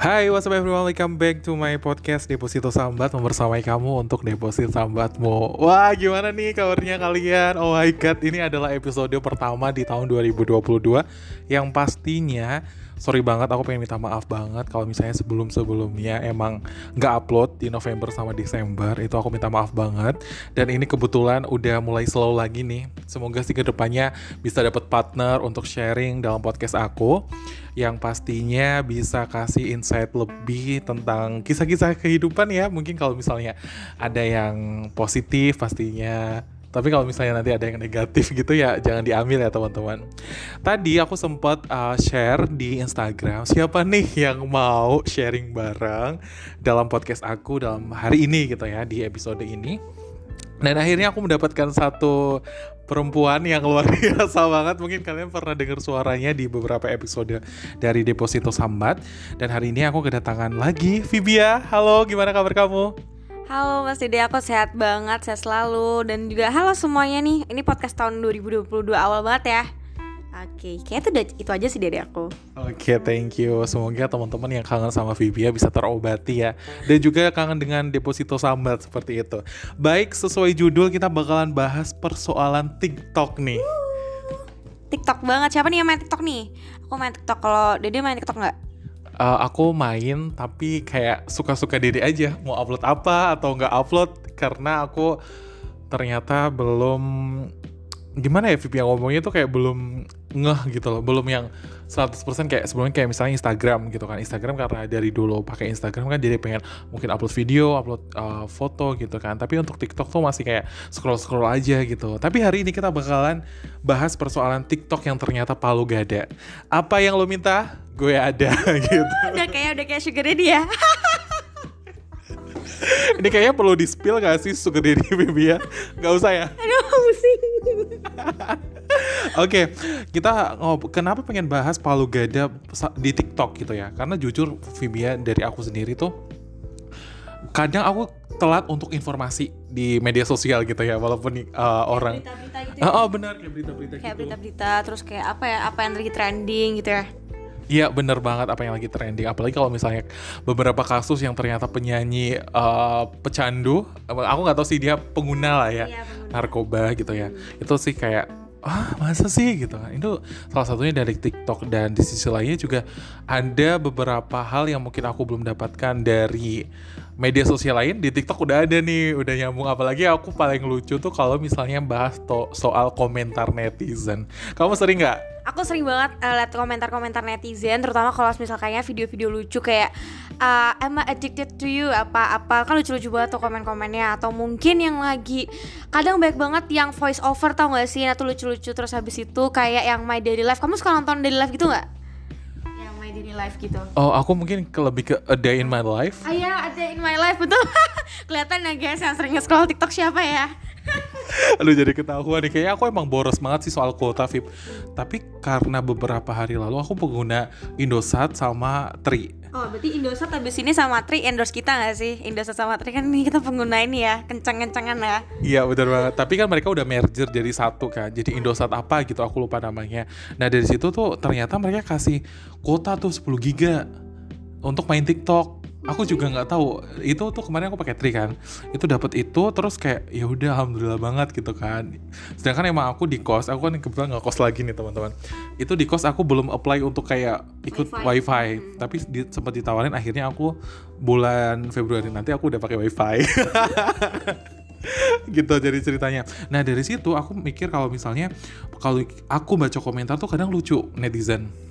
Hai, what's up everyone? Welcome back to my podcast Deposito Sambat Membersamai kamu untuk deposit sambatmu Wah, gimana nih kabarnya kalian? Oh my god, ini adalah episode pertama di tahun 2022 Yang pastinya sorry banget aku pengen minta maaf banget kalau misalnya sebelum sebelumnya emang nggak upload di November sama Desember itu aku minta maaf banget. Dan ini kebetulan udah mulai slow lagi nih. Semoga sih ke depannya bisa dapat partner untuk sharing dalam podcast aku yang pastinya bisa kasih insight lebih tentang kisah-kisah kehidupan ya. Mungkin kalau misalnya ada yang positif pastinya tapi kalau misalnya nanti ada yang negatif gitu ya jangan diambil ya teman-teman. Tadi aku sempat uh, share di Instagram siapa nih yang mau sharing bareng dalam podcast aku dalam hari ini gitu ya di episode ini. Dan akhirnya aku mendapatkan satu perempuan yang luar biasa banget. Mungkin kalian pernah dengar suaranya di beberapa episode dari Deposito Sambat. Dan hari ini aku kedatangan lagi Vibia. Halo, gimana kabar kamu? Halo Mas Dede, aku sehat banget, sehat selalu. Dan juga halo semuanya nih, ini podcast tahun 2022 awal banget ya. Oke, kayaknya itu, itu aja sih dari aku. Oke, okay, thank you. Semoga teman-teman yang kangen sama Vivia bisa terobati ya. Dan juga kangen dengan deposito sambat seperti itu. Baik, sesuai judul kita bakalan bahas persoalan TikTok nih. TikTok banget, siapa nih yang main TikTok nih? Aku main TikTok, kalau Dede main TikTok nggak? Uh, aku main tapi kayak suka-suka diri aja. Mau upload apa atau nggak upload karena aku ternyata belum gimana ya VIP yang ngomongnya tuh kayak belum ngeh gitu loh. Belum yang 100% kayak sebelumnya kayak misalnya Instagram gitu kan. Instagram karena dari dulu pakai Instagram kan jadi pengen mungkin upload video upload uh, foto gitu kan. Tapi untuk TikTok tuh masih kayak scroll scroll aja gitu. Tapi hari ini kita bakalan bahas persoalan TikTok yang ternyata palu gada. Apa yang lo minta? Gue ada gitu. Udah kayak udah kayak sugar daddy ya Ini kayaknya perlu di spill gak sih sugar daddy baby ya? Gak usah ya? Aduh pusing Oke, okay, kita ngob kenapa pengen bahas palu gada di TikTok gitu ya? Karena jujur Vibia dari aku sendiri tuh kadang aku telat untuk informasi di media sosial gitu ya walaupun uh, orang berita-berita gitu ya. oh, oh benar kayak berita-berita kayak gitu. berita-berita terus kayak apa ya apa yang lagi trending gitu ya Iya bener banget apa yang lagi trending. Apalagi kalau misalnya beberapa kasus yang ternyata penyanyi uh, pecandu Aku nggak tahu sih dia pengguna lah ya iya, Narkoba gitu ya. Hmm. Itu sih kayak ah masa sih? Gitu. Kan itu salah satunya dari TikTok dan di sisi lainnya juga ada beberapa hal yang mungkin aku belum dapatkan dari media sosial lain. Di TikTok udah ada nih udah nyambung. Apalagi aku paling lucu tuh kalau misalnya bahas soal komentar netizen. Kamu sering nggak aku sering banget uh, lihat komentar-komentar netizen terutama kalau misalnya video-video lucu kayak uh, am I addicted to you? apa-apa. Kan lucu-lucu banget tuh komen-komennya. Atau mungkin yang lagi kadang baik banget yang voice over tau gak sih? Nah tuh lucu-lucu terus habis itu kayak yang my daily life. Kamu suka nonton daily life gitu nggak yang my daily life gitu. Oh aku mungkin ke lebih ke a day in my life. Ah ya a day in my life betul. Kelihatan ya guys yang sering scroll tiktok siapa ya Aduh jadi ketahuan nih. Kayaknya aku emang boros banget sih soal kuota VIP. Tapi karena beberapa hari lalu aku pengguna Indosat sama Tri. Oh berarti Indosat habis ini sama Tri endorse kita gak sih? Indosat sama Tri kan ini kita pengguna ini ya Kencang-kencangan ya. Iya banget. Tapi kan mereka udah merger jadi satu kan. Jadi Indosat apa gitu aku lupa namanya. Nah dari situ tuh ternyata mereka kasih kuota tuh 10 giga Untuk main TikTok aku juga nggak tahu. Itu tuh kemarin aku pakai tri kan. Itu dapat itu terus kayak ya udah alhamdulillah banget gitu kan. Sedangkan emang aku di kos aku kan kebetulan nggak kos lagi nih teman-teman. Itu di kos aku belum apply untuk kayak ikut wifi, wifi. Hmm. tapi di, sempat ditawarin akhirnya aku bulan Februari nanti aku udah pakai wifi. Gitu jadi ceritanya. Nah dari situ aku mikir kalau misalnya kalau aku baca komentar tuh kadang lucu netizen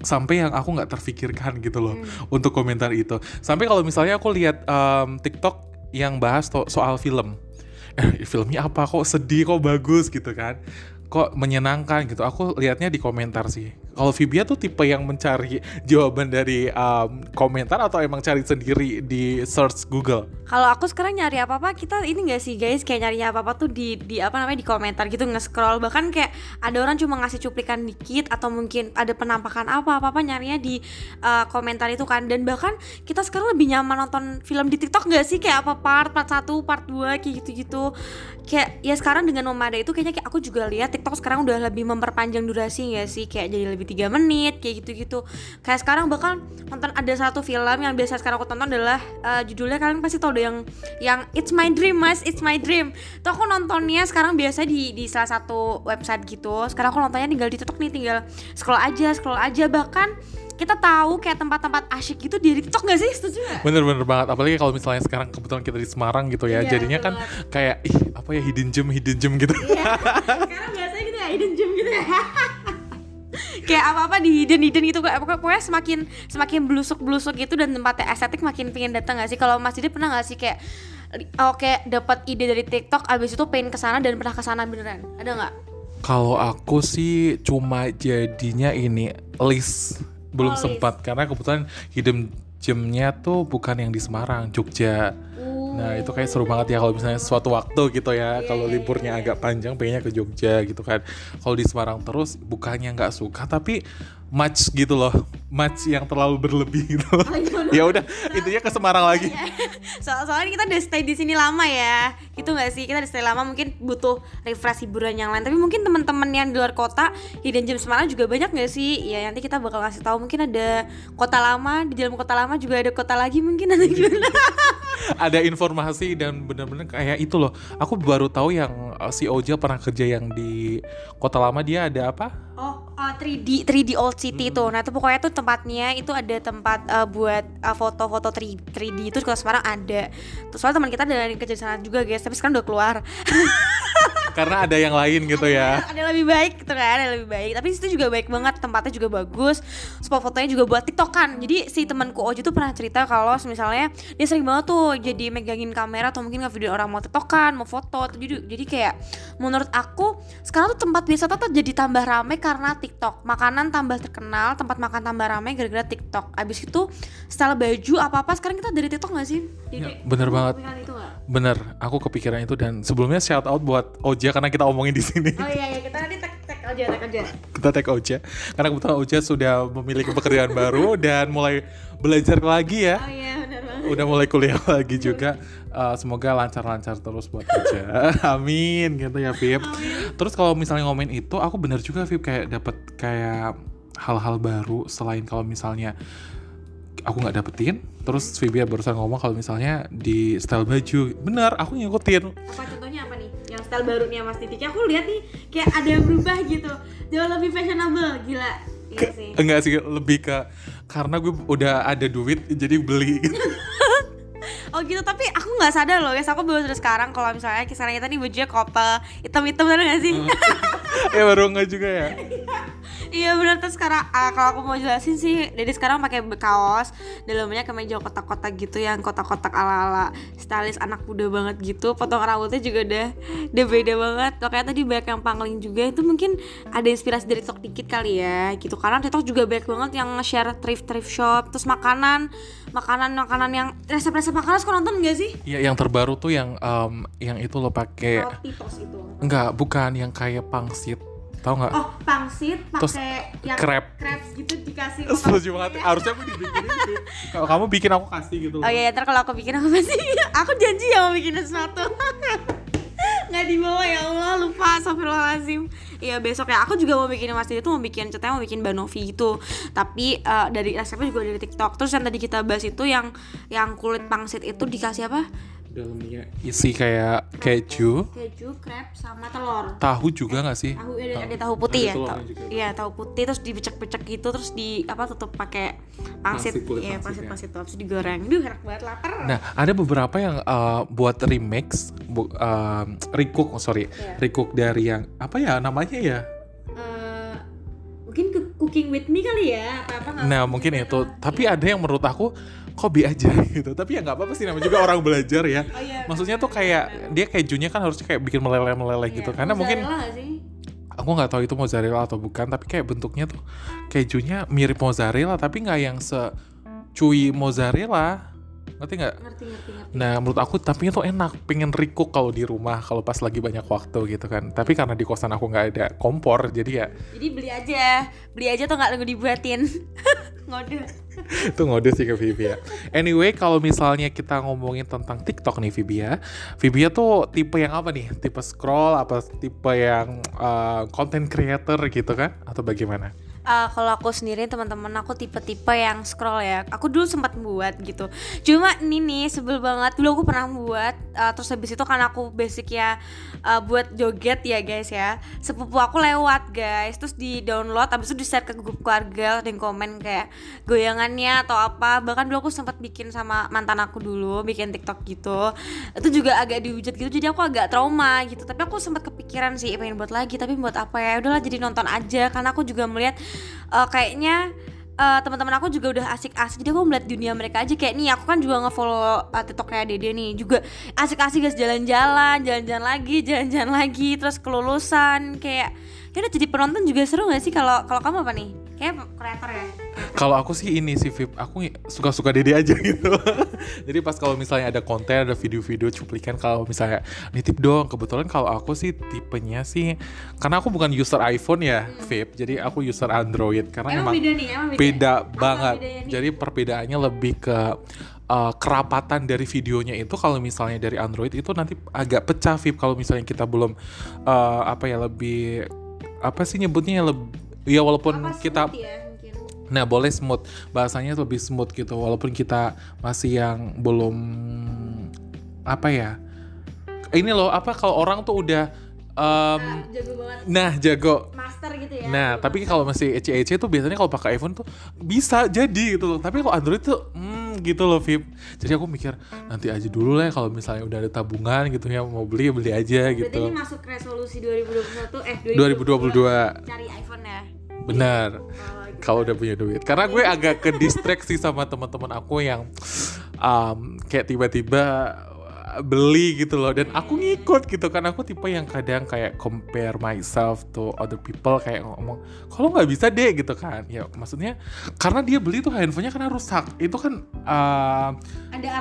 sampai yang aku nggak terfikirkan gitu loh hmm. untuk komentar itu. Sampai kalau misalnya aku lihat um, TikTok yang bahas soal film. Eh, filmnya apa? Kok sedih? Kok bagus? Gitu kan kok menyenangkan gitu. Aku lihatnya di komentar sih. Kalau Vibia tuh tipe yang mencari jawaban dari um, komentar atau emang cari sendiri di search Google? Kalau aku sekarang nyari apa-apa, kita ini gak sih guys kayak nyari apa-apa tuh di di apa namanya di komentar gitu nge-scroll. Bahkan kayak ada orang cuma ngasih cuplikan dikit atau mungkin ada penampakan apa apa-apa nyarinya di uh, komentar itu kan. Dan bahkan kita sekarang lebih nyaman nonton film di TikTok gak sih kayak apa part part 1, part 2 kayak gitu-gitu. Kayak ya sekarang dengan memadai itu kayaknya kayak aku juga lihat TikTok sekarang udah lebih memperpanjang durasi ya sih kayak jadi lebih tiga menit kayak gitu-gitu. Kayak sekarang bahkan nonton ada satu film yang biasa sekarang aku tonton adalah uh, judulnya kalian pasti tau deh yang yang It's My Dream Mas. It's My Dream. Tuh aku nontonnya sekarang biasa di di salah satu website gitu. Sekarang aku nontonnya tinggal di TikTok nih tinggal scroll aja scroll aja. Bahkan kita tahu kayak tempat-tempat asyik gitu di TikTok gak sih? Setuju gak? Bener-bener banget, apalagi kalau misalnya sekarang kebetulan kita di Semarang gitu ya, Iya, jadinya kan kayak ih apa ya hidden gem hidden gem gitu. Iya. Sekarang biasanya gitu ya hidden gem gitu ya. kayak apa-apa di hidden hidden gitu pokoknya semakin semakin blusuk-blusuk gitu dan tempatnya estetik makin pengen datang gak sih kalau Mas Didi pernah gak sih kayak oke dapat ide dari TikTok abis itu pengen ke sana dan pernah ke sana beneran ada nggak Kalau aku sih cuma jadinya ini list belum Oh, sempat karena kebetulan hidden gemnya tuh bukan yang di Semarang, Jogja. Nah itu kayak seru banget ya kalau misalnya suatu waktu gitu ya Iya, kalau iya, liburnya iya. agak panjang pengennya ke Jogja gitu kan. Kalau di Semarang terus bukannya nggak suka tapi match gitu loh, match yang terlalu berlebih gitu. Oh, iya, ya udah intinya ke Semarang lagi. so soalnya kita udah stay di sini lama ya. Gitu nggak sih? Kita udah stay lama mungkin butuh refresh hiburan yang lain. Tapi mungkin teman-teman yang di luar kota hidden gem Semarang juga banyak nggak sih? Ya nanti kita bakal ngasih tahu. Mungkin ada kota lama di dalam kota lama juga ada kota lagi mungkin nanti. gimana Ada informasi dan bener-bener kayak itu loh. Aku baru tahu yang uh, si Oja pernah kerja yang di Kota Lama dia ada apa? Oh, uh, 3D 3D Old City tuh. Nah, itu pokoknya tuh tempatnya itu ada tempat uh, buat uh, foto-foto 3, 3D itu kalau Semarang ada. Terus soalnya teman kita ada yang kerja di sana juga, guys. Tapi sekarang udah keluar. Karena ada yang lain gitu ya. ada lebih baik gitu kan, ada lebih baik. Tapi situ juga baik banget, tempatnya juga bagus. Spot fotonya juga buat TikTokan. Jadi si temanku Oji tuh pernah cerita kalau misalnya dia sering banget tuh jadi megangin kamera atau mungkin nge-video orang mau TikTokan, mau foto. Jadi jadi kayak menurut aku sekarang tuh tempat wisata tuh jadi tambah rame karena TikTok. Makanan tambah terkenal, tempat makan tambah rame gara-gara TikTok. Abis itu style baju apa-apa sekarang kita dari TikTok gak sih? Ya, bener banget. nggak? Bener, aku kepikiran itu dan sebelumnya shout out buat Oja karena kita omongin di sini. Oh iya, iya kita nanti tag tag aja, tag aja. kita tag Oja karena kebetulan Oja sudah memiliki pekerjaan baru dan mulai belajar lagi ya. Oh iya, benar banget. Udah mulai kuliah lagi juga. Uh, semoga lancar-lancar terus buat Oja. Amin gitu ya, Vip. Terus kalau misalnya ngomongin itu, aku bener juga Vip kayak dapat kayak hal-hal baru selain kalau misalnya aku nggak dapetin terus Vibia barusan ngomong kalau misalnya di style baju bener aku ngikutin apa contohnya apa yang style baru nih Mas Titik aku lihat nih kayak ada yang berubah gitu. Jauh lebih fashionable. Gila. Iya sih. enggak sih lebih ke karena gue udah ada duit jadi beli. Gitu. oh gitu tapi aku nggak sadar loh guys. Aku baru sekarang kalau misalnya kisaran kita nih bajunya couple hitam-hitam bener gak sih? Ya baru enggak juga ya iya bener. Terus sekarang ah, kalau aku mau jelasin sih jadi sekarang pakai kaos dalamnya kemeja kotak-kotak gitu yang kotak-kotak ala-ala stylish anak muda banget gitu. Potong rambutnya juga udah udah beda banget. Makanya tadi banyak yang pangling juga. Itu mungkin ada inspirasi dari TikTok dikit kali ya gitu. Karena TikTok juga banyak banget yang share thrift thrift shop. Terus makanan makanan makanan yang resep-resep makanan suka nonton gak sih? Ya yang terbaru tuh yang em, yang itu lo pakai enggak bukan. Yang kayak pangsit tahu nggak? Oh pangsit pakai yang crab. gitu dikasih setuju banget. Harusnya aku dibikinin sih. Kalau kamu bikin aku kasih gitu. Oh iya, ntar kalau aku bikin aku pasti aku janji ya mau bikin sesuatu. nggak dibawa ya Allah. Lupa Astagfirullahaladzim. Iya besok ya. Aku juga mau bikin Mas tuh mau bikin ceritanya mau bikin banovi gitu. Tapi eh, dari resepnya juga dari TikTok. Terus yang tadi kita bahas itu yang yang kulit pangsit itu dikasih apa dalamnya isi kayak keju. Keju crab sama telur. Tahu juga nggak sih? Tahu ada, ada tahu putih Ada ya? tahu. juga. iya tahu putih terus dibecek-becek gitu terus di apa tutup pakai pangsit iya pangsit, pangsit ya. terus digoreng. Duh enak banget lapar. Nah, ada beberapa yang uh, buat remix, bu, um, recook, oh, sorry, Iya. recook dari yang apa ya namanya ya? Eh, mungkin ke cooking with me kali ya? Apa apa Nah, mungkin itu. Tapi ada yang menurut aku kopi aja gitu. Tapi ya nggak apa-apa sih namanya juga orang belajar ya. oh, iya, Maksudnya tuh kayak dia kejunya kan harusnya kayak bikin meleleh-meleleh gitu. Karena mungkin aku nggak tahu itu mozzarella atau bukan, tapi kayak bentuknya tuh kejunya mirip mozzarella tapi nggak yang se cuy mozzarella. Ngerti nggak? ngerti ngerti ngerti Nah menurut aku tapi itu enak pengen recook kalau di rumah kalau pas lagi banyak waktu gitu kan tapi karena di kosan aku nggak ada kompor jadi ya jadi beli aja beli aja tuh nggak nunggu dibuatin ngode itu ngode sih ke Vivi ya. Anyway kalau misalnya kita ngomongin tentang TikTok nih Vivi ya. Vivi tuh tipe yang apa nih? Tipe scroll apa tipe yang uh, content creator gitu kan? Atau bagaimana uh, kalau aku sendiri teman-teman aku tipe-tipe yang scroll ya. Aku dulu sempat buat gitu. Cuma ini nih sebel banget. Dulu aku pernah buat uh, terus habis itu kan aku basic ya uh, buat joget ya guys ya. Sepupu aku lewat guys. Terus di download habis itu di share ke grup keluarga dan komen kayak goyangannya atau apa. Bahkan dulu aku sempat bikin sama mantan aku dulu bikin tiktok gitu. Itu juga agak dihujat gitu jadi aku agak trauma gitu. Tapi aku sempat kepikiran sih pengen buat lagi tapi buat apa ya? Udahlah jadi nonton aja. Karena aku juga melihat uh, kayaknya uh, teman-teman aku juga udah asik-asik. Jadi aku melihat dunia mereka aja. Kayak nih aku kan juga ngefollow uh, tiktoknya Dede nih. Juga asik-asik guys jalan-jalan jalan-jalan lagi jalan-jalan lagi terus kelulusan kayak ya udah jadi penonton juga seru gak sih? Kalau kalau kamu apa nih? Kayak kreator ya kalau aku sih ini sih Vip. Aku suka-suka Dede aja gitu. Jadi pas kalau misalnya ada konten ada video-video cuplikan kalau misalnya nitip dong. Kebetulan kalau aku sih tipenya sih karena aku bukan user iPhone ya hmm. Vip. Jadi aku user Android. Karena emang, emang beda nih emang beda, beda banget. jadi perbedaannya lebih ke uh, kerapatan dari videonya itu kalau misalnya dari Android itu nanti agak pecah Vip. Kalau misalnya kita belum uh, apa ya lebih apa sih nyebutnya lebih ya walaupun kita ya, Nah, boleh smooth. Bahasanya lebih smooth gitu walaupun kita masih yang belum apa ya? Ini loh, apa kalau orang tuh udah um, nah, jago banget. Nah, jago. Master gitu ya. Nah, tapi kalau masih ece-ece tuh biasanya kalau pakai iPhone tuh bisa jadi gitu loh. Tapi kalau Android tuh hmm gitu loh, Vip. Jadi aku mikir nanti aja dulu lah kalau misalnya udah ada tabungan gitu ya mau beli beli aja Berarti gitu. ini masuk resolusi 2021 eh 2022. 2022. Cari iPhone ya. Benar. Oh. Kalau udah punya duit. Karena gue agak ke distraksi sama teman-teman aku yang um, kayak tiba-tiba beli gitu loh. Dan aku ngikut gitu kan. Aku tipe yang kadang kayak compare myself to other people. Kayak ngomong kalau nggak bisa deh gitu kan. Ya maksudnya karena dia beli tuh handphonenya karena rusak. Itu kan uh,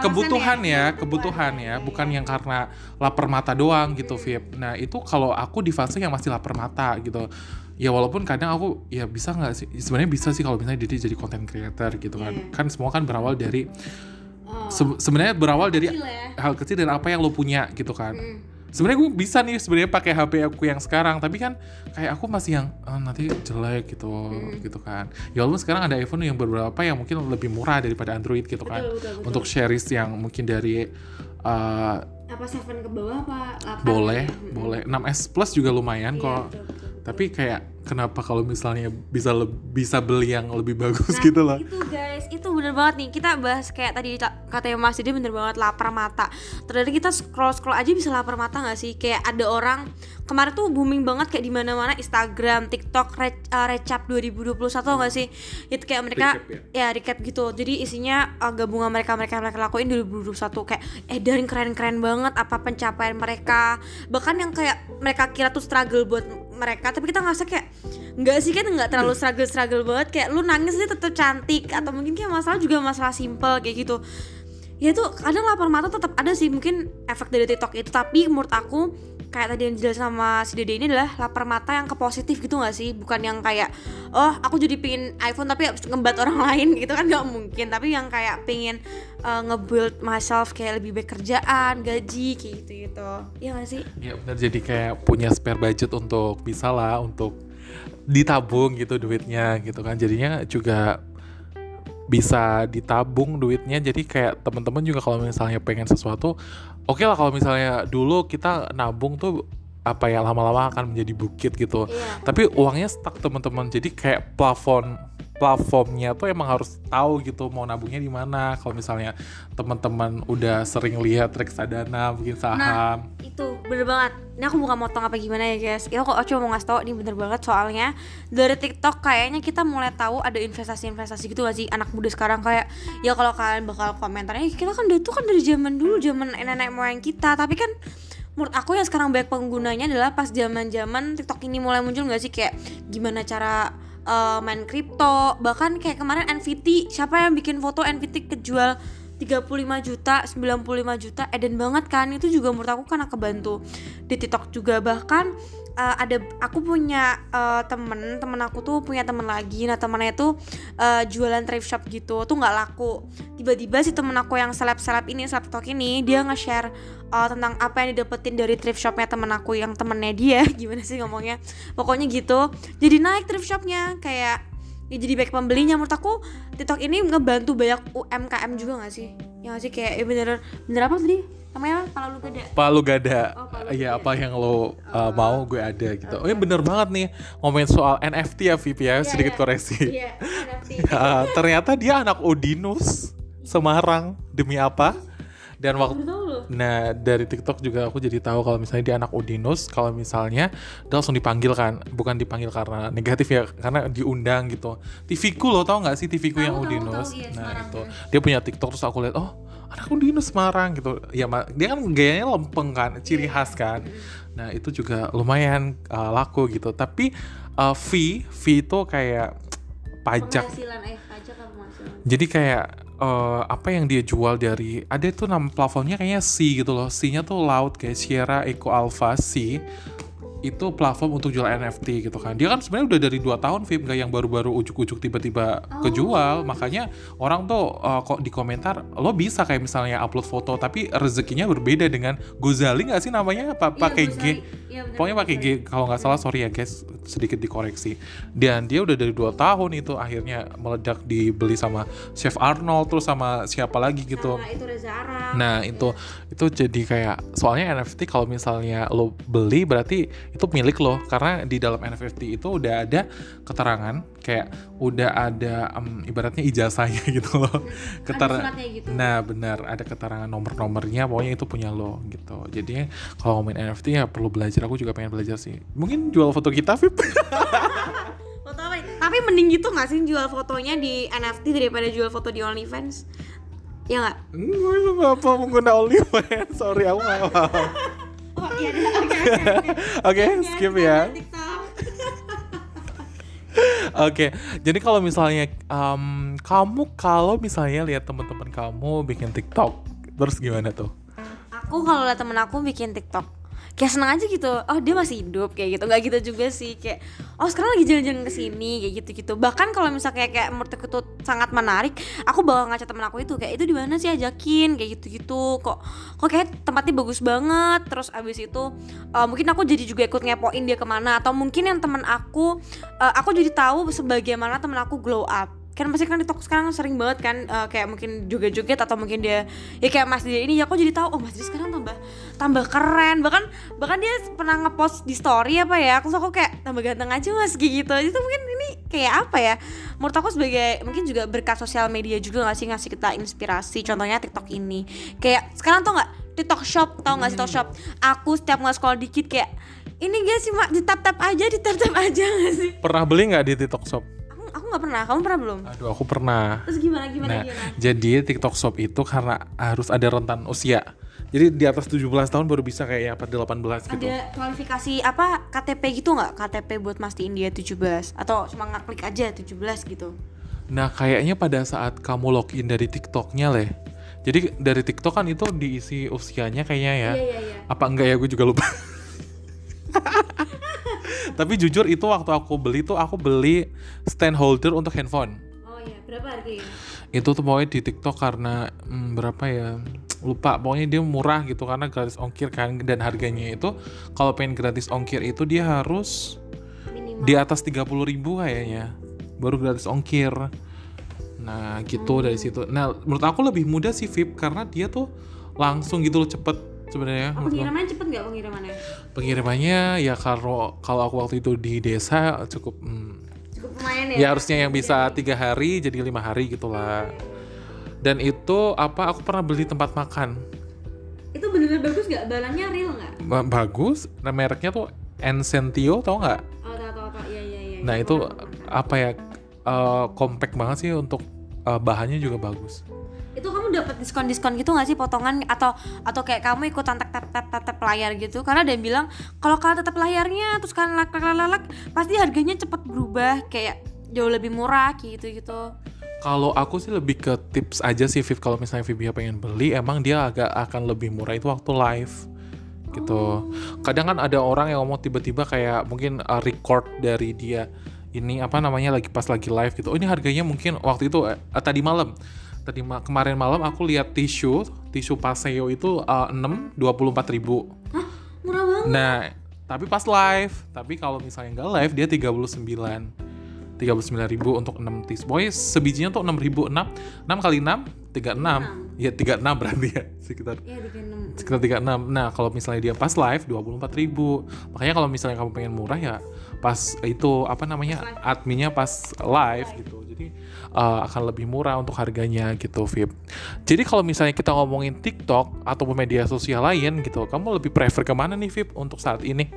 kebutuhan ya, ya kebutuhan ya. bukan yang karena lapar mata doang gitu Vip. Nah itu kalau aku di fase yang masih lapar mata gitu ya walaupun kadang aku ya bisa nggak sih sebenarnya bisa sih kalau misalnya dia jadi content creator gitu kan yeah. kan semua kan berawal dari Se sebenarnya berawal dari kecil ya. hal kecil dan apa yang lo punya gitu kan hmm. sebenarnya gue bisa nih sebenarnya pakai HP aku yang sekarang tapi kan kayak aku masih yang oh, nanti jelek gitu hmm. gitu kan ya walaupun sekarang ada iPhone yang beberapa yang mungkin lebih murah daripada Android gitu kan betul, betul, betul. untuk series yang mungkin dari uh, apa seven ke bawah apa 8 boleh hmm. boleh 6s plus juga lumayan iya, kok betul tapi kayak kenapa kalau misalnya bisa bisa beli yang lebih bagus nah, gitu loh? itu guys itu bener banget nih. Kita bahas kayak tadi katanya Mas dia bener banget lapar mata. Terus kita scroll scroll aja bisa lapar mata nggak sih? Kayak ada orang kemarin tuh booming banget kayak di mana mana Instagram TikTok re, uh, recap 2021 nggak sih? Itu kayak mereka recap, ya. ya recap gitu. Jadi isinya uh, gabungan mereka mereka mereka lakuin 2021 kayak edarin keren keren banget apa pencapaian mereka. Bahkan yang kayak mereka kira tuh struggle buat mereka tapi kita ngerasa kayak nggak sih kan nggak terlalu struggle struggle banget. Kayak lu nangis aja tetap cantik atau mungkin kayak masalah juga masalah simple kayak gitu. Ya itu kadang lapar mata tetap ada sih mungkin efek dari TikTok itu. Tapi menurut aku kayak tadi yang jelas sama si Dede ini adalah lapar mata yang ke positif gitu gak sih? Bukan yang kayak oh aku jadi pingin iPhone tapi ngebat orang lain gitu kan nggak mungkin. Tapi yang kayak pingin uh, nge-build myself kayak lebih baik kerjaan gaji kayak gitu gitu ya gak sih? Ya benar. Jadi kayak punya spare budget untuk bisa lah untuk ditabung gitu duitnya gitu kan. Jadinya juga bisa ditabung duitnya. Jadi kayak teman-teman juga kalau misalnya pengen sesuatu oke okay lah kalau misalnya dulu kita nabung tuh apa ya lama-lama akan menjadi bukit gitu. Iya. tapi uangnya stuck teman-teman jadi kayak plafon platformnya tuh emang harus tahu gitu mau nabungnya di mana. Kalau misalnya teman-teman udah sering lihat reksadana mungkin saham. nah itu bener banget. Ini aku bukan motong apa gimana ya guys? Ya kok cuma mau ngasih tau ini bener banget soalnya dari TikTok kayaknya kita mulai tahu ada investasi-investasi gitu gak sih anak muda sekarang? Kayak ya kalau kalian bakal komentarnya kita kan itu kan dari zaman dulu zaman nenek moyang kita. Tapi kan menurut aku yang sekarang banyak penggunanya adalah pas zaman-zaman TikTok ini mulai muncul gak sih? Kayak gimana cara uh, main kripto bahkan kayak kemarin NVT siapa yang bikin foto NVT kejual 35 juta, 95 juta, eden banget kan? Itu juga menurut aku karena kebantu di TikTok juga. Bahkan uh, ada aku punya uh, temen temen aku tuh punya temen lagi. Nah temennya tuh uh, jualan thrift shop gitu tuh nggak laku. Tiba-tiba si temen aku yang seleb seleb ini seleb TikTok ini dia nge-share uh, tentang apa yang didapetin dari thrift shopnya temen aku yang temennya dia. Gimana sih ngomongnya? Pokoknya gitu. Jadi naik thrift shopnya kayak ya jadi baik pembelinya menurut aku TikTok ini ngebantu banyak UMKM juga gak sih ya gak sih kayak ya bener bener apa tadi namanya apa? Palu Gada Palu Gada. Oh, Palu Iya, Gada. apa yang lo uh, mau gue ada gitu. Oh, ya bener banget nih ngomongin soal NFT ya Vip ya, sedikit iya. koreksi. iya NFT Ya, ternyata dia anak Odinus Semarang demi apa? Dan waktu Nah dari TikTok juga aku jadi tahu kalau misalnya dia anak Udinus, kalau misalnya dia langsung dipanggil kan, bukan dipanggil karena negatif ya, karena diundang gitu. TVku lo tau nggak sih TVku yang Tahu, tahu, Udinus? tahu, iya, nah Semarang, itu ya. dia punya TikTok terus aku lihat oh anak Udinus Semarang gitu. Ya dia kan gayanya lempeng kan, ciri Iya. khas kan. Nah itu juga lumayan uh, laku gitu. Tapi uh, fee fee itu kayak pajak penghasilan eh pajak apa penghasilan jadi kayak eh, apa yang dia jual dari ada tuh nama platformnya kayaknya C gitu loh. C-nya tuh Loud kayak Sierra Eco Alpha C. Itu platform untuk jual NFT gitu kan. Dia kan sebenarnya udah dari 2 tahun Vip nggak yang baru-baru ujuk-ujuk tiba-tiba kejual. Makanya orang tuh eh, kok di komentar lo bisa kayak misalnya upload foto tapi rezekinya berbeda dengan Gozali nggak sih namanya apa pakai G. Iya, bener, Pokoknya pakai G kalau nggak salah sorry ya guys sedikit dikoreksi. Dan dia udah dari 2 tahun itu akhirnya meledak dibeli sama Chef Arnold terus sama siapa lagi gitu. Sama itu Reza Arab Nah itu itu jadi kayak soalnya NFT kalau misalnya lo beli berarti itu milik lo karena di dalam NFT itu udah ada keterangan kayak udah ada em, ibaratnya ijazahnya gitu loh. Ketera- suratnya gitu. Nah benar ada keterangan nomor-nomornya pokoknya itu punya lo gitu. Jadi kalau ngomongin NFT ya perlu belajar. Aku juga pengen belajar sih. Mungkin jual foto kita, Vip. Foto apa? Tapi mending gitu gak sih jual fotonya di NFT daripada jual foto di OnlyFans? Ya nggak? Gue nggak apa pengguna OnlyFans. Sorry aku nggak paham. Oh iya oke oke. Oke, skip ya. Oke, jadi kalau misalnya em, kamu kalau misalnya lihat teman-teman kamu bikin TikTok, terus gimana tuh? Aku kalau liat temen aku bikin TikTok kayak seneng aja gitu. Oh dia masih hidup kayak gitu. Nggak gitu juga sih kayak oh sekarang lagi jalan-jalan ke sini kayak gitu gitu bahkan kalau misalnya kayak kayak menurut tuh sangat menarik aku bakal ngaca temen aku itu kayak itu di mana sih ajakin? Kayak gitu gitu kok kok kayak tempatnya bagus banget. Terus abis itu eh, mungkin aku jadi juga ikut ngepoin dia ke mana. Atau mungkin yang temen aku eh, aku jadi tahu sebagaimana temen aku glow up kan pasti kan TikTok sekarang sering banget kan eh, kayak mungkin joget-joget atau mungkin dia ya kayak Mas dia ini ya aku jadi tahu oh Mas dia sekarang tambah tambah keren. Bahkan bahkan dia pernah ngepost di story apa ya aku aku kayak tambah ganteng aja Mas gitu. Itu mungkin ini kayak apa ya menurut aku sebagai mungkin juga berkat sosial media juga nggak sih ngasih kita inspirasi contohnya TikTok ini. Kayak sekarang tau nggak TikTok Shop tau nggak sih TikTok Shop? Aku setiap nggak sekolah dikit kayak ini gak sih mak? Di tap tap aja di tap tap aja gak sih? Pernah beli nggak di TikTok Shop? Aku nggak pernah kamu pernah belum Aduh, aku pernah. terus gimana gimana Nah, gimana jadi TikTok Shop itu karena harus ada rentan usia. Jadi di atas 17 tahun baru bisa kayak ya, apa 18 gitu. ada kualifikasi apa KTP gitu nggak KTP buat mastiin dia 17 atau cuma ngaklik aja 17 gitu Nah, kayaknya pada saat kamu login dari TikToknya leh. Jadi dari TikTok kan itu diisi usianya kayaknya ya. iya iya Apa enggak ya gue juga lupa. Tapi jujur itu waktu aku beli tuh aku beli stand holder untuk handphone. oh iya berapa harganya? Itu tuh pokoknya di TikTok karena hmm, berapa ya? Lupa, pokoknya dia murah gitu karena gratis ongkir kan. Dan harganya itu kalau pengen gratis ongkir itu dia harus minimal. di atas 30.000 ribu kayaknya. Baru gratis ongkir. Nah gitu dari situ. Nah menurut aku lebih mudah sih Vip karena dia tuh langsung gitu loh cepet sebenarnya oh, pengirimannya cepet nggak pengirimannya? Pengirimannya ya kalau kalau aku waktu itu di desa cukup hmm, cukup lumayan ya? ya harusnya yang bisa tiga hari jadi lima hari gitulah. Dan itu apa aku pernah beli tempat makan. Itu bener-bener bagus nggak? Barangnya real nggak? Ba- bagus. Nah, mereknya tuh Encentio tau nggak? Oh tau tau tau. Iya iya iya. Nah Iya, itu apa ya eh, compact banget sih untuk eh, bahannya juga bagus. Itu kamu dapat diskon diskon gitu nggak sih potongan atau atau kayak kamu ikutan tap tap tap tap tap layar gitu karena ada yang bilang kalau kalian tetap layarnya terus kalian lak lak lak, pasti harganya cepet berubah kayak jauh lebih murah gitu gitu Kalau aku sih lebih ke tips aja sih Viv kalau misalnya Vivia pengen beli emang dia agak akan lebih murah itu waktu live gitu. Kadang kan ada orang yang ngomong tiba-tiba kayak mungkin uh, record dari dia ini apa namanya lagi pas lagi live gitu. Oh ini harganya mungkin waktu itu eh, tadi malam. Tadi ma- kemarin malam aku lihat tisu, tisu Paseo itu uh, 6 24 ribu. Hah, murah banget Nah, tapi pas live, tapi kalau misalnya nggak live dia 39. 39.000 untuk 6 teaspoon. Sebijinya tuh 6.000 6 6 kali 6 36. Ya 36 berarti ya sekitar Iya, 36. sekitar 36. Nah, kalau misalnya dia pas live 24.000. Makanya kalau misalnya kamu pengen murah ya pas itu apa namanya adminnya pas live gitu. Uh, akan lebih murah untuk harganya gitu, Vip. Jadi kalau misalnya kita ngomongin TikTok ataupun media sosial lain gitu, kamu lebih prefer ke mana nih, Vip, untuk saat ini?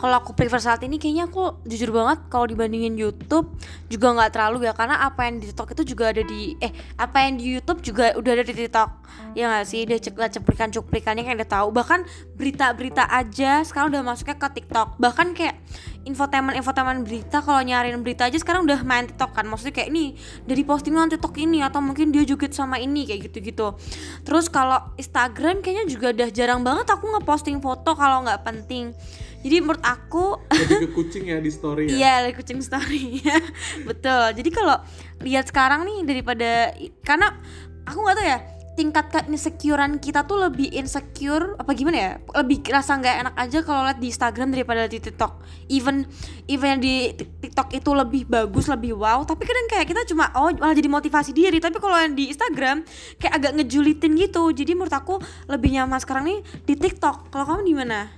Kalau aku prefer saat ini kayaknya aku jujur banget kalau dibandingin YouTube juga nggak terlalu ya karena apa yang di TikTok itu juga ada di eh apa yang di YouTube juga udah ada di TikTok ya nggak sih dia cek cuplikan cuplikannya kayak udah tahu bahkan berita-berita aja sekarang udah masuknya ke TikTok bahkan kayak infotainment infotainment berita kalau nyariin berita aja sekarang udah main TikTok kan maksudnya kayak ini dari postingan TikTok ini atau mungkin dia joget sama ini kayak gitu-gitu terus kalau Instagram kayaknya juga udah jarang banget aku ngeposting foto kalau nggak penting jadi menurut aku Lebih ke kucing ya di story Iya, like kucing story. Betul. Jadi kalau lihat sekarang nih daripada karena aku nggak tahu ya tingkat keinsecurean kita tuh lebih insecure apa gimana ya? Lebih rasa nggak enak aja kalau lihat di Instagram daripada di TikTok. Even even yang di TikTok itu lebih bagus lebih wow. Tapi kadang kayak kita cuma oh malah jadi motivasi diri. Tapi kalau yang di Instagram kayak agak ngejulitin gitu. Jadi menurut aku lebih nyaman sekarang nih di TikTok. Kalau kamu di mana?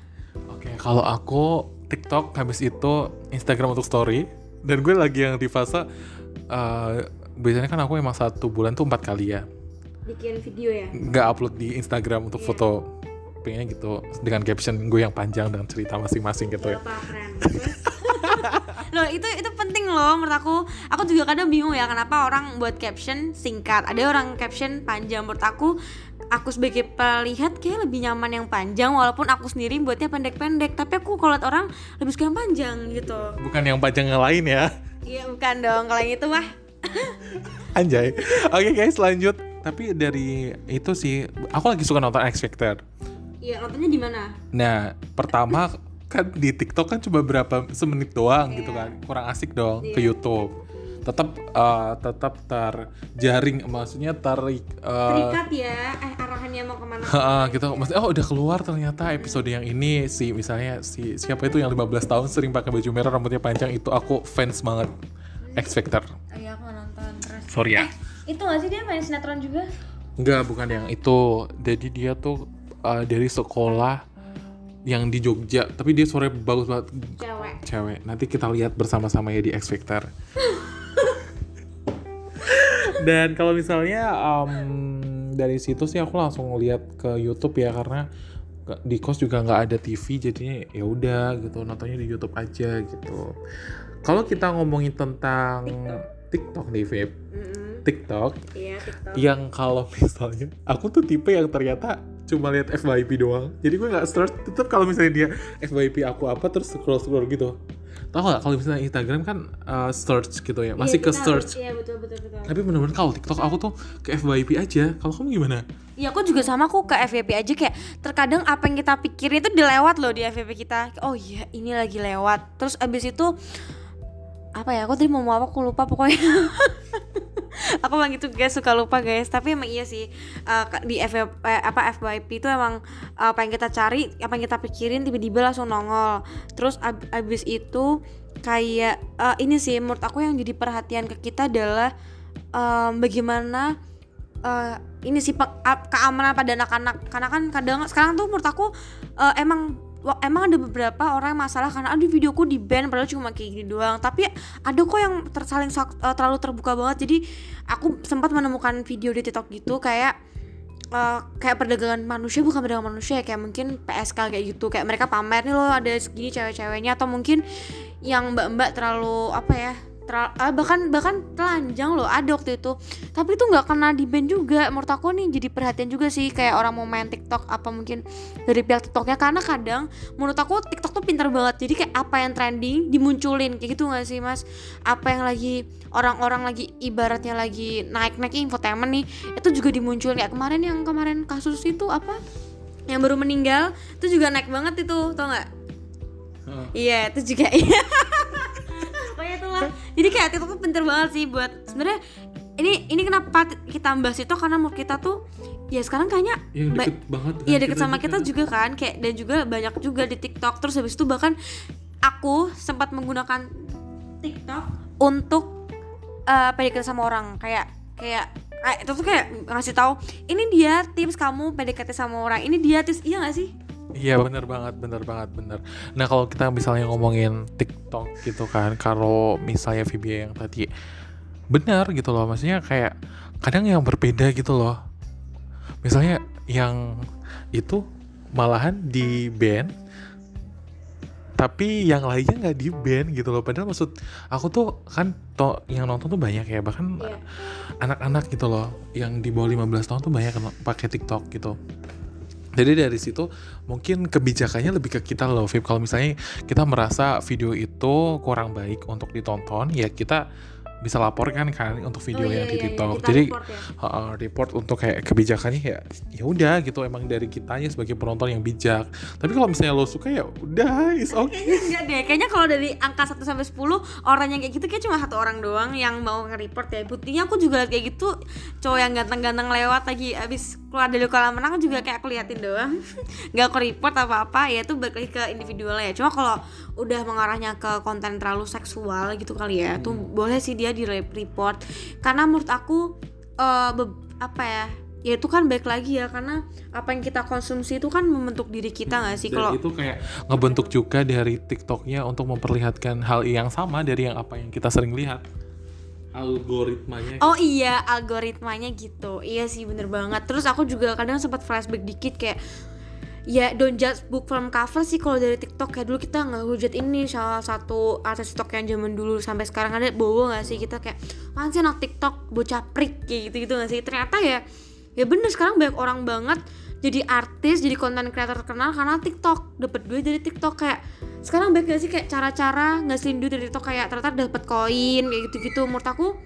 Oke, kalau aku TikTok habis itu Instagram untuk story. Dan gue lagi yang di fase uh, biasanya kan aku emang satu bulan tuh empat kali ya bikin video ya? Nggak upload di Instagram untuk foto pengennya gitu dengan caption gue yang panjang dengan cerita masing-masing gitu ya. Keren loh itu itu penting loh menurut aku. Aku juga kadang bingung ya kenapa orang buat caption singkat. Ada orang caption panjang. Menurut aku aku sebagai pelihat kayak lebih nyaman yang panjang walaupun aku sendiri buatnya pendek-pendek. Tapi aku kalau liat orang lebih suka yang panjang gitu. Bukan yang panjang yang lain ya. Iya bukan dong. Kalau yang itu mah. Anjay. Oke guys lanjut tapi dari itu sih aku lagi suka nonton X Factor iya nontonnya di mana Nah, pertama kan di TikTok kan cuma berapa semenit doang gitu kan. Kurang asik dong ke YouTube. Tetap eh, tetap terjaring maksudnya tarik eh, terikat ya eh arahannya mau ke mana Heeh, gitu. Maksudnya oh udah keluar ternyata episode yang ini si misalnya si siapa itu yang 15 tahun sering pakai baju merah rambutnya panjang itu aku fans banget X Factor. oh, iya aku nonton terus Sorry ya. Itu nggak sih dia main sinetron juga Enggak, bukan yang itu. Jadi dia tuh eh, dari sekolah yang di Jogja, tapi dia sore bagus banget cewek cewek. Nanti kita lihat bersama-sama ya di X Factor. Dan kalau misalnya em, dari situ sih aku langsung lihat ke YouTube ya karena di kos juga nggak ada TV jadinya ya udah gitu nontonnya di YouTube aja gitu. Kalau kita ngomongin tentang TikTok nih, Vip. TikTok iya TikTok. yang kalau misalnya aku tuh tipe yang ternyata cuma lihat FYP doang. Jadi gue nggak search tetap kalau misalnya dia FYP aku apa terus scroll scroll gitu. Tau gak kalau misalnya Instagram kan uh, search gitu ya masih ke search. Iya betul betul betul. Tapi bener-bener kalau TikTok aku tuh ke FYP aja. Kalau kamu gimana? Iya aku juga sama aku ke FYP aja. Kayak terkadang apa yang kita pikirin itu dilewat loh di FYP kita. Oh iya ini lagi lewat. Terus abis itu apa ya aku tadi mau ngomong apa aku lupa pokoknya aku emang gitu guys suka lupa guys. Tapi emang iya sih ke- di FYP, eh, apa FYP itu emang eh, apa yang kita cari apa yang kita pikirin tiba-tiba langsung nongol. Terus ab- abis itu kayak eh, ini sih menurut aku yang jadi perhatian ke kita adalah em, bagaimana eh, ini sih keamanan pada anak-anak. Karena kan kadang sekarang tuh menurut aku eh, emang wa- emang ada beberapa orang yang masalah karena aduh videoku di ban padahal cuma kayak gini doang. Tapi ada kok yang tersaling eh, terlalu terbuka banget. Jadi aku sempat menemukan video di TikTok gitu kayak eh, kayak perdagangan manusia bukan perdagangan manusia ya kayak mungkin PSK kayak gitu. Kayak mereka pamer nih loh ada segini cewek-ceweknya. Atau mungkin yang mbak-mbak terlalu apa ya teral- ah, bahkan bahkan telanjang loh ada waktu itu. Tapi itu nggak kena di ban juga menurut aku nih jadi perhatian juga sih kayak orang mau main TikTok apa mungkin dari pihak TikToknya. Karena kadang menurut aku TikTok tuh pintar banget jadi kayak apa yang trending dimunculin kayak gitu nggak sih mas? Apa yang lagi orang-orang lagi ibaratnya lagi naik-naik infotainment nih itu juga dimunculin. Kayak kemarin yang kemarin kasus itu apa? Yang baru meninggal itu juga naik banget itu tau nggak? Iya itu juga iya jadi kayak TikTok tuh pinter banget sih buat sebenarnya ini ini kenapa kita bahas itu? Karena menurut kita tuh ya sekarang kayaknya ba- deket banget dengan Iya deket sama kita juga kan kayak dan juga banyak juga di TikTok. Terus habis itu bahkan aku sempat menggunakan TikTok untuk uh, PDKT sama orang. Kayak kayak eh, itu tuh kayak ngasih tahu ini dia tips kamu PDKT sama orang ini dia tips iya gak sih Iya bener banget, bener banget, bener. Nah kalau kita misalnya ngomongin TikTok gitu kan, kalau misalnya Vibia yang tadi bener gitu loh, maksudnya kayak kadang yang berbeda gitu loh. Misalnya yang itu malahan di band, tapi yang lainnya nggak di band gitu loh. Padahal maksud aku tuh kan to yang nonton tuh banyak ya, bahkan Iya. anak-anak gitu loh, yang di bawah 15 tahun tuh banyak pakai TikTok gitu. Jadi dari situ mungkin kebijakannya lebih ke kita loh, Vip. Kalau misalnya kita merasa video itu kurang baik untuk ditonton, ya kita bisa laporkan kan untuk video Oh, iya, yang di iya, iya. TikTok. Kita Jadi report ya. uh, report untuk kayak kebijakannya ya ya udah gitu emang dari kitanya sebagai penonton yang bijak. Tapi kalau misalnya lo suka ya udah, is okay. Enggak deh, kayaknya kalau dari angka 1 sampai 10 orang yang kayak gitu kayak cuma satu orang doang yang mau nge-report ya. Buktinya aku juga kayak gitu cowok yang ganteng-ganteng lewat lagi abis keluar dari kolam renang juga kayak aku liatin doang. Nggak aku report apa-apa ya itu balik lagi ke individualnya ya. Cuma kalau udah mengarahnya ke konten terlalu seksual gitu kali ya, tuh boleh sih dia di report. Karena menurut aku be- apa ya? Ya itu kan baik lagi ya karena apa yang kita konsumsi itu kan membentuk diri kita nggak sih kalau itu kayak ngebentuk juga dari TikToknya untuk memperlihatkan hal yang sama dari yang apa yang kita sering lihat. Algoritmanya. Oh iya, algoritmanya gitu. Iya sih bener banget. Terus aku juga kadang sempat flashback dikit kayak ya don't judge book from cover sih kalau dari TikTok kayak dulu kita nggak hujat ini salah satu artis TikTok yang zaman dulu sampai sekarang ada bowo nggak sih kita kayak mana sih anak TikTok bocah prik kayak gitu gitu nggak sih ternyata ya ya bener sekarang banyak orang banget jadi artis jadi konten creator terkenal karena TikTok. Dapat duit dari TikTok kayak sekarang banyak gak sih kayak cara-cara ngasihin duit dari TikTok? Kayak ternyata dapat koin kayak gitu-gitu. Menurut aku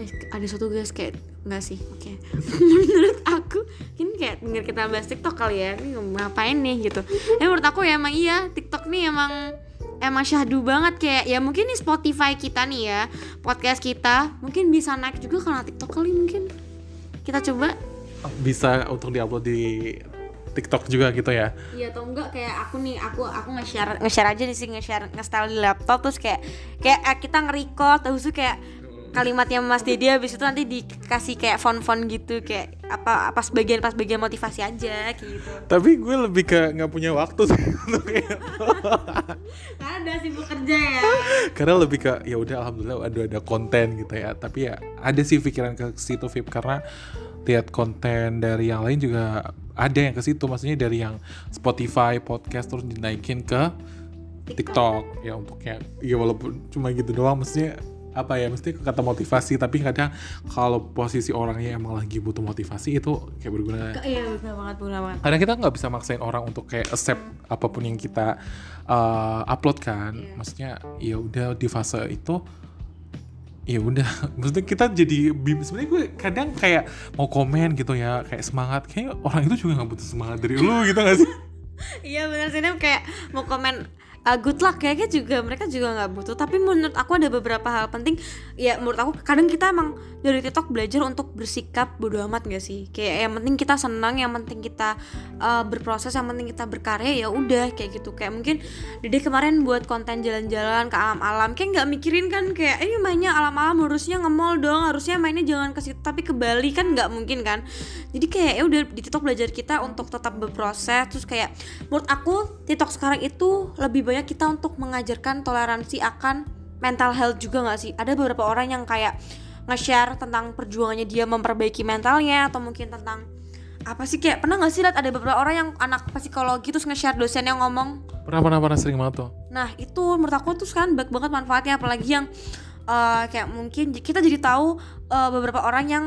eh, ada satu guys kayak nggak sih oke. Menurut aku ini kayak denger kita bahas TikTok kali ya. Ini ngapain nih gitu. Tapi menurut aku ya emang iya TikTok nih emang emang syahdu banget. Kayak ya mungkin nih Spotify kita nih ya podcast kita mungkin bisa naik juga karena TikTok kali mungkin. Kita coba bisa untuk diupload di TikTok juga gitu ya. Iya atau enggak kayak aku nih aku aku nge-share nge-share aja di sini nge-share nge-style di laptop terus kayak kayak eh, kita nge-record terus tuh kayak kalimatnya Mas Dedi habis itu nanti dikasih kayak font-font gitu kayak apa pas bagian pas bagian motivasi aja gitu. Tapi gue lebih ke nggak punya waktu sih untuk Karena ada sibuk kerja ya. karena lebih ke ya udah alhamdulillah ada ada konten gitu ya tapi ya ada sih pikiran ke situ Vip karena lihat konten dari yang lain juga ada yang ke situ. Maksudnya dari yang Spotify podcast terus dinaikin ke TikTok. Ya untuk ya ya walaupun cuma gitu doang maksudnya apa ya mesti kata motivasi tapi kadang kalau posisi orangnya emang lagi butuh motivasi itu kayak berguna. Iya benar banget karena kita nggak bisa maksain orang untuk kayak accept apa pun yang kita uh, upload kan. Iya. maksudnya ya udah di fase itu ya udah maksudnya kita jadi sebenarnya gue kadang kayak mau komen gitu ya kayak semangat. Kayak orang itu juga nggak butuh semangat dari lu gitu gak sih? Iya benar sih kayak mau komen uh, good luck. Kayaknya juga mereka juga nggak butuh. Tapi menurut aku ada beberapa hal penting. Ya menurut aku kadang kita emang dari TikTok belajar untuk bersikap bodo amat gak sih? Kayak yang penting kita senang yang penting kita uh, berproses yang penting kita berkarya ya udah kayak gitu. Kayak mungkin Dede kemarin buat konten jalan-jalan ke alam-alam kayak nggak mikirin kan kayak ini mainnya alam-alam harusnya nge-mall dong harusnya mainnya jangan ke situ. Tapi ke Bali kan nggak mungkin kan? Jadi kayak ya udah di TikTok belajar kita untuk tetap berproses. Terus kayak menurut aku TikTok sekarang itu lebih banyak kita untuk mengajarkan toleransi akan mental health juga nggak sih? Ada beberapa orang yang kayak nge-share tentang perjuangannya dia memperbaiki mentalnya atau mungkin tentang apa sih? Kayak pernah nggak sih lihat ada beberapa orang yang anak psikologi terus nge-share dosen yang ngomong? Pernah pernah pernah sering banget tuh. Nah itu menurut aku tuh sekarang baik banget manfaatnya apalagi yang eh, kayak mungkin kita jadi tahu eh, beberapa orang yang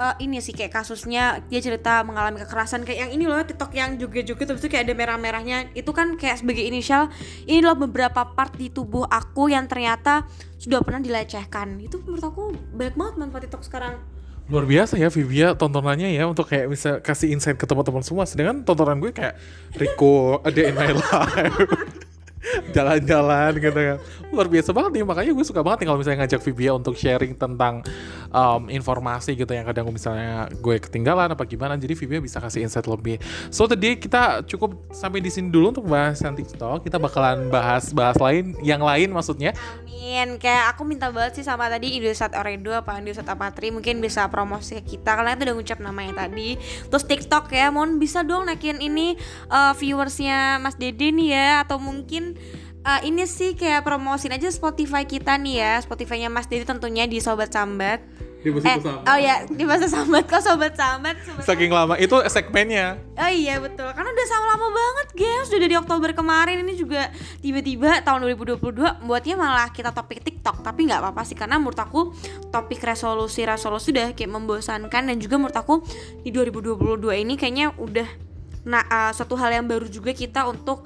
eh, ini sih kayak kasusnya dia cerita mengalami kekerasan kayak yang ini loh TikTok yang joget-joget terus itu kayak ada merah-merahnya. Itu kan kayak sebagai inisial ini loh beberapa part di tubuh aku yang ternyata sudah pernah dilecehkan. Itu menurut aku banyak banget manfaat TikTok sekarang. Luar biasa ya Vivia tontonannya ya untuk kayak bisa kasih insight ke teman-teman semua. Sedangkan tontonan gue kayak Rico A Day in My Life jalan-jalan gitu kan. Luar biasa banget nih makanya gue suka banget nih kalau misalnya ngajak Vibia untuk sharing tentang um, informasi gitu yang kadang misalnya gue ketinggalan apa gimana jadi Vibia bisa kasih insight lebih. So tadi kita cukup sampai di sini dulu untuk bahas yang TikTok. Kita bakalan bahas bahas lain yang lain maksudnya. Amin. Kayak aku minta banget sih sama tadi Indosat Oredo apa Indosat Apatri mungkin bisa promosi ke kita. Karena itu udah ngucap namanya tadi. Terus TikTok ya, mohon bisa dong naikin ini uh, viewersnya Mas Dede nih ya atau mungkin uh, ini sih kayak promosin aja Spotify kita nih ya, Spotify-nya Mas Dede tentunya di Sobat Sambat. di Eh, oh ya, di masa sambat. Kok sobat sambat, sobat saking lama. Itu segmennya. Oh iya betul, karena udah sama lama banget guys. Udah dari Oktober kemarin. Ini juga tiba-tiba tahun 2022 buatnya malah kita topik TikTok. Tapi nggak apa-apa sih karena menurut aku topik resolusi-resolusi udah kayak membosankan. Dan juga menurut aku di 2022 ini kayaknya udah nah uh, suatu hal yang baru juga kita untuk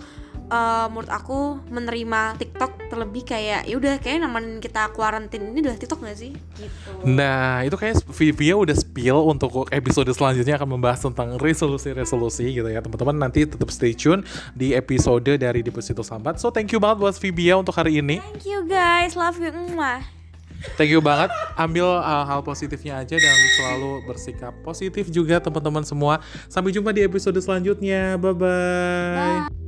uh, menurut aku menerima TikTok terlebih kayak ya udah kayak nemenin kita kuarantin ini udah TikTok gak sih gitu. Nah, itu kayak Vivia udah spill untuk episode selanjutnya akan membahas tentang resolusi-resolusi gitu ya. Teman-teman nanti tetap stay tune di episode dari Deposito Sambat. So, thank you banget buat Vivia untuk hari ini. Thank you guys, love you. Mwah. Thank you banget. Ambil uh, hal positifnya aja dan selalu bersikap positif juga teman-teman semua. Sampai jumpa di episode selanjutnya. Bye-bye. Bye.